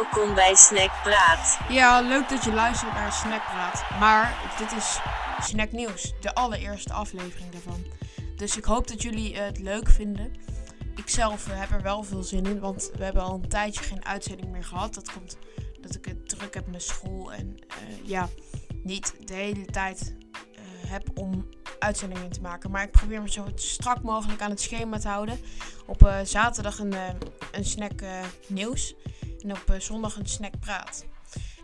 Welkom bij Snackpraat. Ja, leuk dat je luistert naar Snackpraat. Maar dit is Snack Nieuws, de allereerste aflevering daarvan. Dus ik hoop dat jullie het leuk vinden. Ik zelf eh, heb er wel veel zin in, want we hebben al een tijdje geen uitzending meer gehad. Dat komt dat ik het druk heb met school en eh, ja, niet de hele tijd eh, heb om uitzendingen te maken. Maar ik probeer me zo strak mogelijk aan het schema te houden. Op zaterdag een, een snack nieuws en op eh, zondag een snack praat.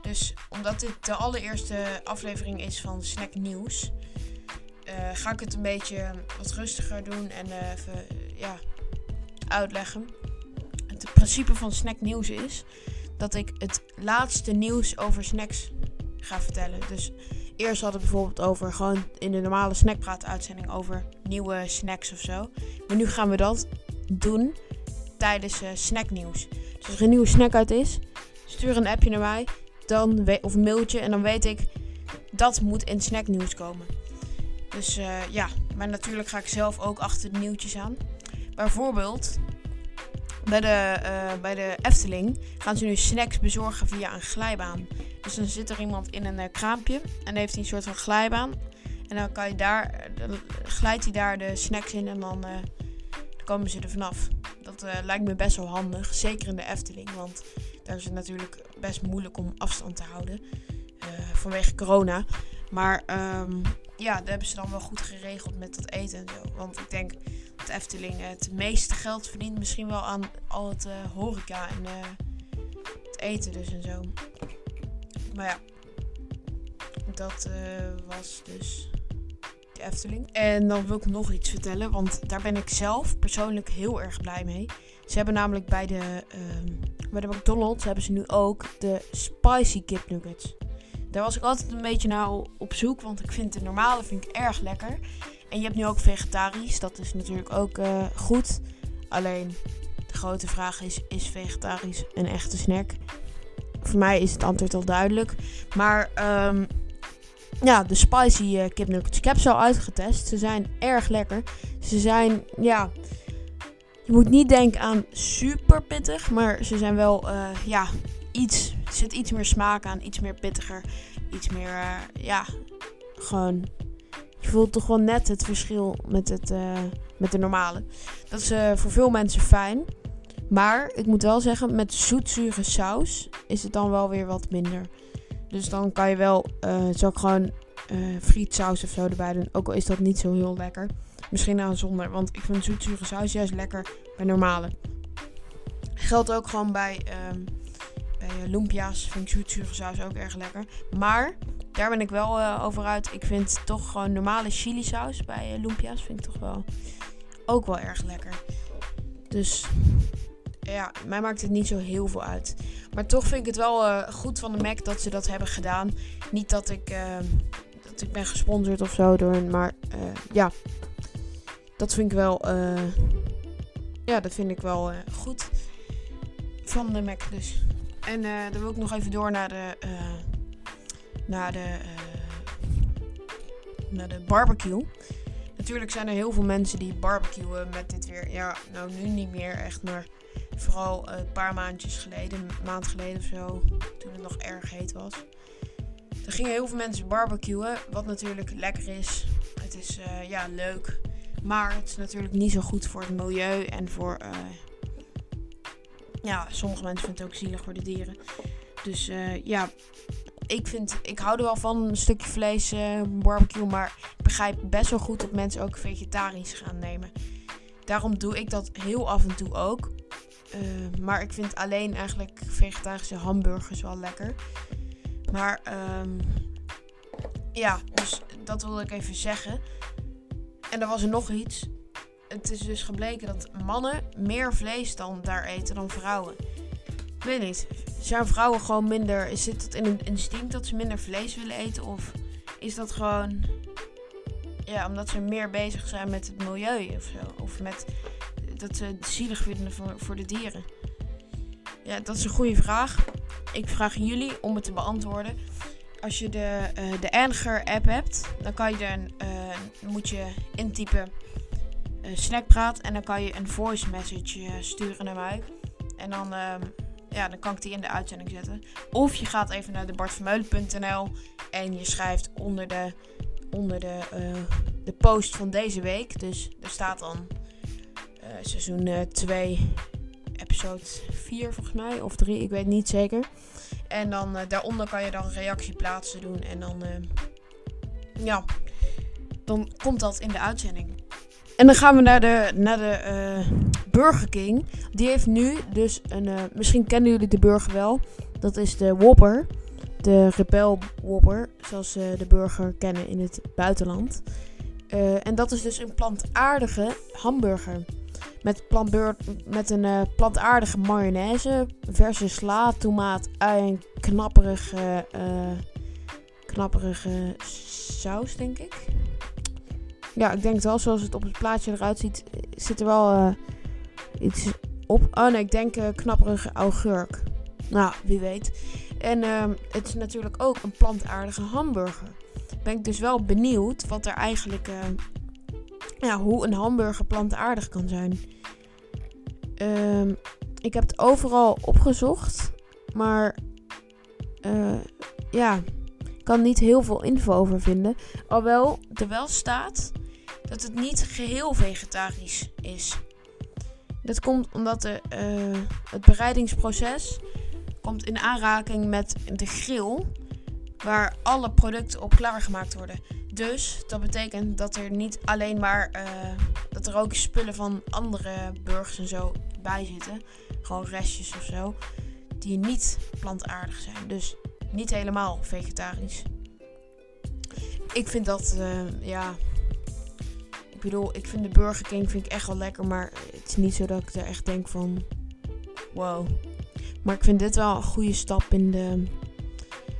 Dus omdat dit de allereerste aflevering is van Snack Nieuws, eh, ga ik het een beetje wat rustiger doen en eh, even ja, uitleggen. Het principe van Snack Nieuws is dat ik het laatste nieuws over snacks ga vertellen. Dus eerst hadden we bijvoorbeeld over gewoon in de normale snackpraat uitzending over nieuwe snacks of zo. Maar nu gaan we dat doen tijdens eh, snacknieuws. Als er een nieuwe snack uit is, stuur een appje naar mij dan of een mailtje en dan weet ik dat moet in snacknieuws komen. Dus eh, ja, maar natuurlijk ga ik zelf ook achter de nieuwtjes aan. Bijvoorbeeld bij de, eh, bij de Efteling gaan ze nu snacks bezorgen via een glijbaan. Dus dan zit er iemand in een eh, kraampje en heeft hij een soort van glijbaan. En dan kan je daar, glijdt hij daar de snacks in en dan, dan komen ze er vanaf. Dat eh, lijkt me best wel handig, zeker in de Efteling, want daar is het natuurlijk best moeilijk om afstand te houden eh, vanwege corona. Maar ehm, ja, dat hebben ze dan wel goed geregeld met dat eten en zo. Want ik denk dat de Efteling het meeste geld verdient misschien wel aan al het eh, horeca en het eten dus en zo. Maar ja, dat was dus Efteling. En dan wil ik nog iets vertellen, want daar ben ik zelf persoonlijk heel erg blij mee. Ze hebben namelijk bij de, ehm, bij de McDonald's hebben ze nu ook de spicy kip nuggets. Daar was ik altijd een beetje naar op zoek, want ik vind de normale vind ik erg lekker. En je hebt nu ook vegetarisch, dat is natuurlijk ook eh, goed. Alleen de grote vraag is, is vegetarisch een echte snack? Voor mij is het antwoord al duidelijk. Maar ehm, ja, de spicy nuggets. Ik heb ze al uitgetest. Ze zijn erg lekker. Ze zijn, ja... Je moet niet denken aan super pittig. Maar ze zijn wel, eh, ja, iets... Er zit iets meer smaak aan. Iets meer pittiger. Iets meer, eh, ja... Gewoon... Je voelt toch wel net het verschil met, het, met de normale. Dat is voor veel mensen fijn. Maar ik moet wel zeggen, met zoetzure saus is het dan wel weer wat minder. Dus dan kan je wel, eh zou ik gewoon eh frietsaus of zo erbij doen. Ook al is dat niet zo heel lekker. Misschien aan zonder, want ik vind zoetzure saus juist lekker bij normale. Geldt ook gewoon bij, eh, lumpia's. Vind ik zoetzure saus ook erg lekker. Maar daar ben ik wel eh, over uit. Ik vind toch gewoon normale chili saus bij eh, lumpia's vind ik toch wel ook wel erg lekker. Dus ja, mij maakt het niet zo heel veel uit. Maar toch vind ik het wel eh, goed van de Mac dat ze dat hebben gedaan. Niet dat ik, eh, dat ik ben gesponsord of zo door hen, maar eh, ja. Dat vind ik wel, ja, dat vind ik wel goed van de Mac dus. En dan wil ik nog even door naar de, naar de, naar de barbecue. Natuurlijk zijn er heel veel mensen die barbecuen met dit weer. Ja, nou nu niet meer echt, maar vooral een paar maandjes geleden, een maand geleden of zo, toen het nog erg heet was. Er gingen heel veel mensen barbecuen, wat natuurlijk lekker is. Het is eh, ja, leuk, maar het is natuurlijk niet zo goed voor het milieu en voor... eh, ja, sommige mensen vinden het ook zielig voor de dieren. Dus eh, ja, ik, vind, ik hou er wel van een stukje vlees, barbecue. Maar ik begrijp best wel goed dat mensen ook vegetarisch gaan nemen. Daarom doe ik dat heel af en toe ook. Eh, maar ik vind alleen eigenlijk vegetarische hamburgers wel lekker. Maar ehm, ja, dus dat wilde ik even zeggen. En er was er nog iets. Het is dus gebleken dat mannen meer vlees dan daar eten dan vrouwen. Ik weet niet. Zijn vrouwen gewoon minder. Is het in een instinct dat ze minder vlees willen eten? Of is dat gewoon. Ja, omdat ze meer bezig zijn met het milieu of zo? Of met dat ze zielig vinden voor, voor de dieren? Ja, dat is een goede vraag. Ik vraag jullie om het te beantwoorden. Als je de, eh de Anger app hebt, dan kan je eh, moet je intypen eh, snackpraat en dan kan je een voice message sturen naar mij. En dan ehm, ja, dan kan ik die in de uitzending zetten. Of je gaat even naar de bartvermeulen.nl en je schrijft onder de, onder de, de post van deze week. Dus er staat dan uh, seizoen 2, episode 4 volgens mij, of 3, ik weet niet zeker. En dan daaronder kan je dan reactie plaatsen doen en dan, ja, dan komt dat in de uitzending. En dan gaan we naar de, naar de Burger King. Die heeft nu dus een. Misschien kennen jullie de burger wel. Dat is de Whopper. De Rebel Whopper. Zoals ze de burger kennen in het buitenland. En dat is dus een plantaardige hamburger. Met, plantbeur, met een plantaardige mayonaise. Verse sla, tomaat, ui en knapperige, knapperige saus, denk ik. Ja, ik denk wel, zoals het op het plaatje eruit ziet, zit er wel iets op. Oh nee, ik denk knapperige augurk. Nou, wie weet. En uh, het is natuurlijk ook een plantaardige hamburger. Ben ik dus wel benieuwd wat er eigenlijk, uh, ja, hoe een hamburger plantaardig kan zijn. Ehm, ik heb het overal opgezocht, maar ja, ik kan niet heel veel info over vinden. Alhoewel er wel staat dat het niet geheel vegetarisch is. Dat komt omdat de, uh, het bereidingsproces komt in aanraking met de grill, waar alle producten op klaargemaakt worden. Dus dat betekent dat er niet alleen maar uh, dat er ook spullen van andere burgers en zo bij zitten, gewoon restjes of zo, die niet plantaardig zijn. Dus niet helemaal vegetarisch. Ik vind dat, uh, ja, ik bedoel, ik vind de Burger King vind ik echt wel lekker. Maar het is niet zo dat ik er echt denk van... Wow. Maar ik vind dit wel een goede stap in de...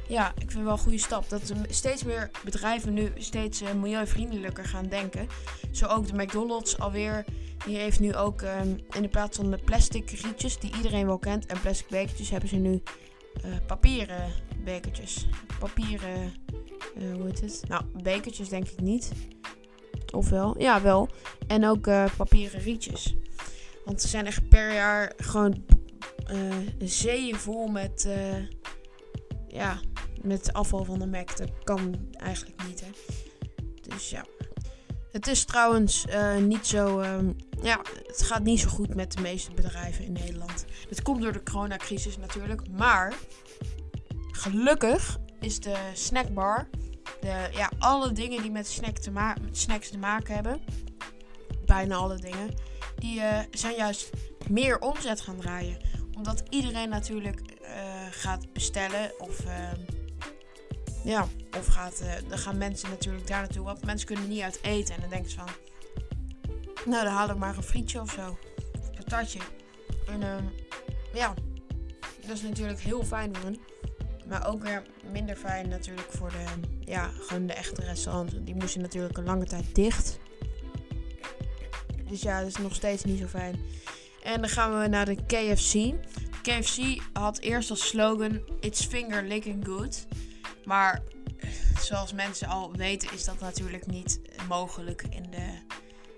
Ja, ik vind wel een goede stap. Dat steeds meer bedrijven nu steeds uh, milieuvriendelijker gaan denken. Zo ook de McDonald's alweer. Die heeft nu ook uh, in de plaats van de plastic rietjes die iedereen wel kent. En plastic bekertjes hebben ze nu uh, papieren bekertjes. Papieren... hoe heet het? Nou, bekertjes denk ik niet. Ofwel? Ja, wel. En ook papieren rietjes. Want er zijn echt per jaar gewoon zeeën vol met, ja, met afval van de Mac. Dat kan eigenlijk niet, hè. Dus ja. Het is trouwens niet zo... Um, ja, het gaat niet zo goed met de meeste bedrijven in Nederland. Dat komt door de coronacrisis natuurlijk. Maar gelukkig is de snackbar de, ja, alle dingen die met, snack te met snacks te maken hebben, bijna alle dingen, die uh, zijn juist meer omzet gaan draaien. Omdat iedereen natuurlijk uh, gaat bestellen of, uh, ja, of gaat, dan gaan mensen natuurlijk daar naartoe. Want mensen kunnen niet uit eten en dan denken ze van, nou dan haal ik maar een frietje of zo. Een patatje. En ehm, ja, dat is natuurlijk heel fijn voor hen. Maar ook weer minder fijn natuurlijk voor de, ja, gewoon de echte restaurants. Die moesten natuurlijk een lange tijd dicht. Dus ja, dat is nog steeds niet zo fijn. En dan gaan we naar de KFC. KFC had eerst als slogan It's finger licking good. Maar zoals mensen al weten is dat natuurlijk niet mogelijk in de,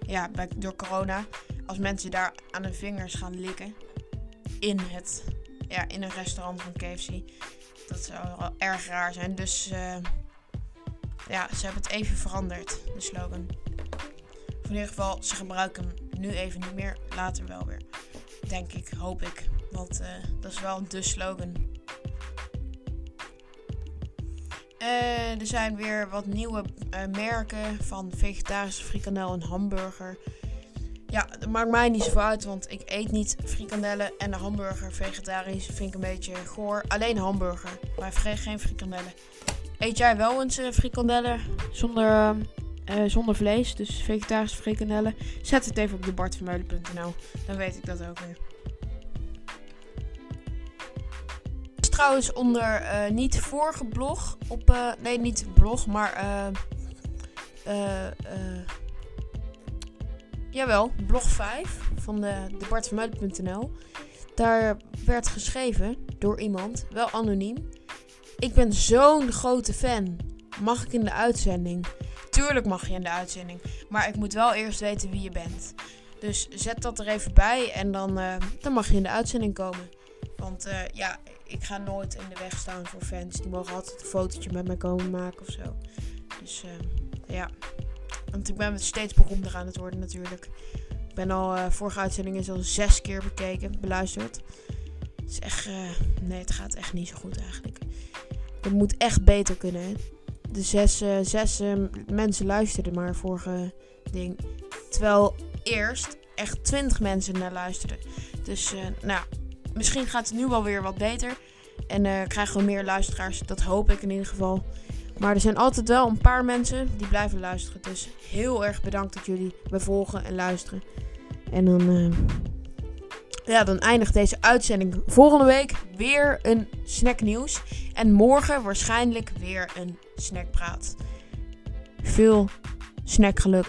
ja, door corona. Als mensen daar aan de vingers gaan likken in, het, ja, in een restaurant van KFC dat zou wel erg raar zijn. Dus uh, ja, ze hebben het even veranderd, de slogan. in ieder geval, ze gebruiken hem nu even niet meer. Later wel weer. Denk ik, hoop ik. Want uh, dat is wel de slogan. Uh, er zijn weer wat nieuwe merken van vegetarische frikandel en hamburger. Ja, dat maakt mij niet zo uit, want ik eet niet frikandellen en de hamburger vegetarisch vind ik een beetje goor. Alleen hamburger, maar geen frikandellen. Eet jij wel eens uh, frikandellen zonder, uh, zonder vlees, dus vegetarische frikandellen? Zet het even op de bartvermeulen.nl, dan weet ik dat ook weer. Trouwens onder uh, niet vorige blog op, nee niet blog, maar eh Jawel, blog 5 van de, de Daar werd geschreven door iemand, wel anoniem. Ik ben zo'n grote fan. Mag ik in de uitzending? Tuurlijk mag je in de uitzending. Maar ik moet wel eerst weten wie je bent. Dus zet dat er even bij en dan, dan mag je in de uitzending komen. Want eh, ja, ik ga nooit in de weg staan voor fans. Die mogen altijd een fotootje met mij komen maken of zo. Dus eh, ja. Want ik ben steeds beroemder aan het worden natuurlijk. Ik ben al, uh, vorige uitzending is al zes keer bekeken, beluisterd. Het is echt, nee, het gaat echt niet zo goed eigenlijk. Het moet echt beter kunnen. De zes, zes mensen luisterden maar vorige ding. Terwijl eerst echt 20 mensen naar luisterden. Dus nou, misschien gaat het nu wel weer wat beter. En uh, krijgen we meer luisteraars. Dat hoop ik in ieder geval. Maar er zijn altijd wel een paar mensen die blijven luisteren. Dus heel erg bedankt dat jullie me volgen en luisteren. En dan, uh, ja, dan eindigt deze uitzending volgende week weer een snacknieuws. En morgen waarschijnlijk weer een snackpraat. Veel snackgeluk.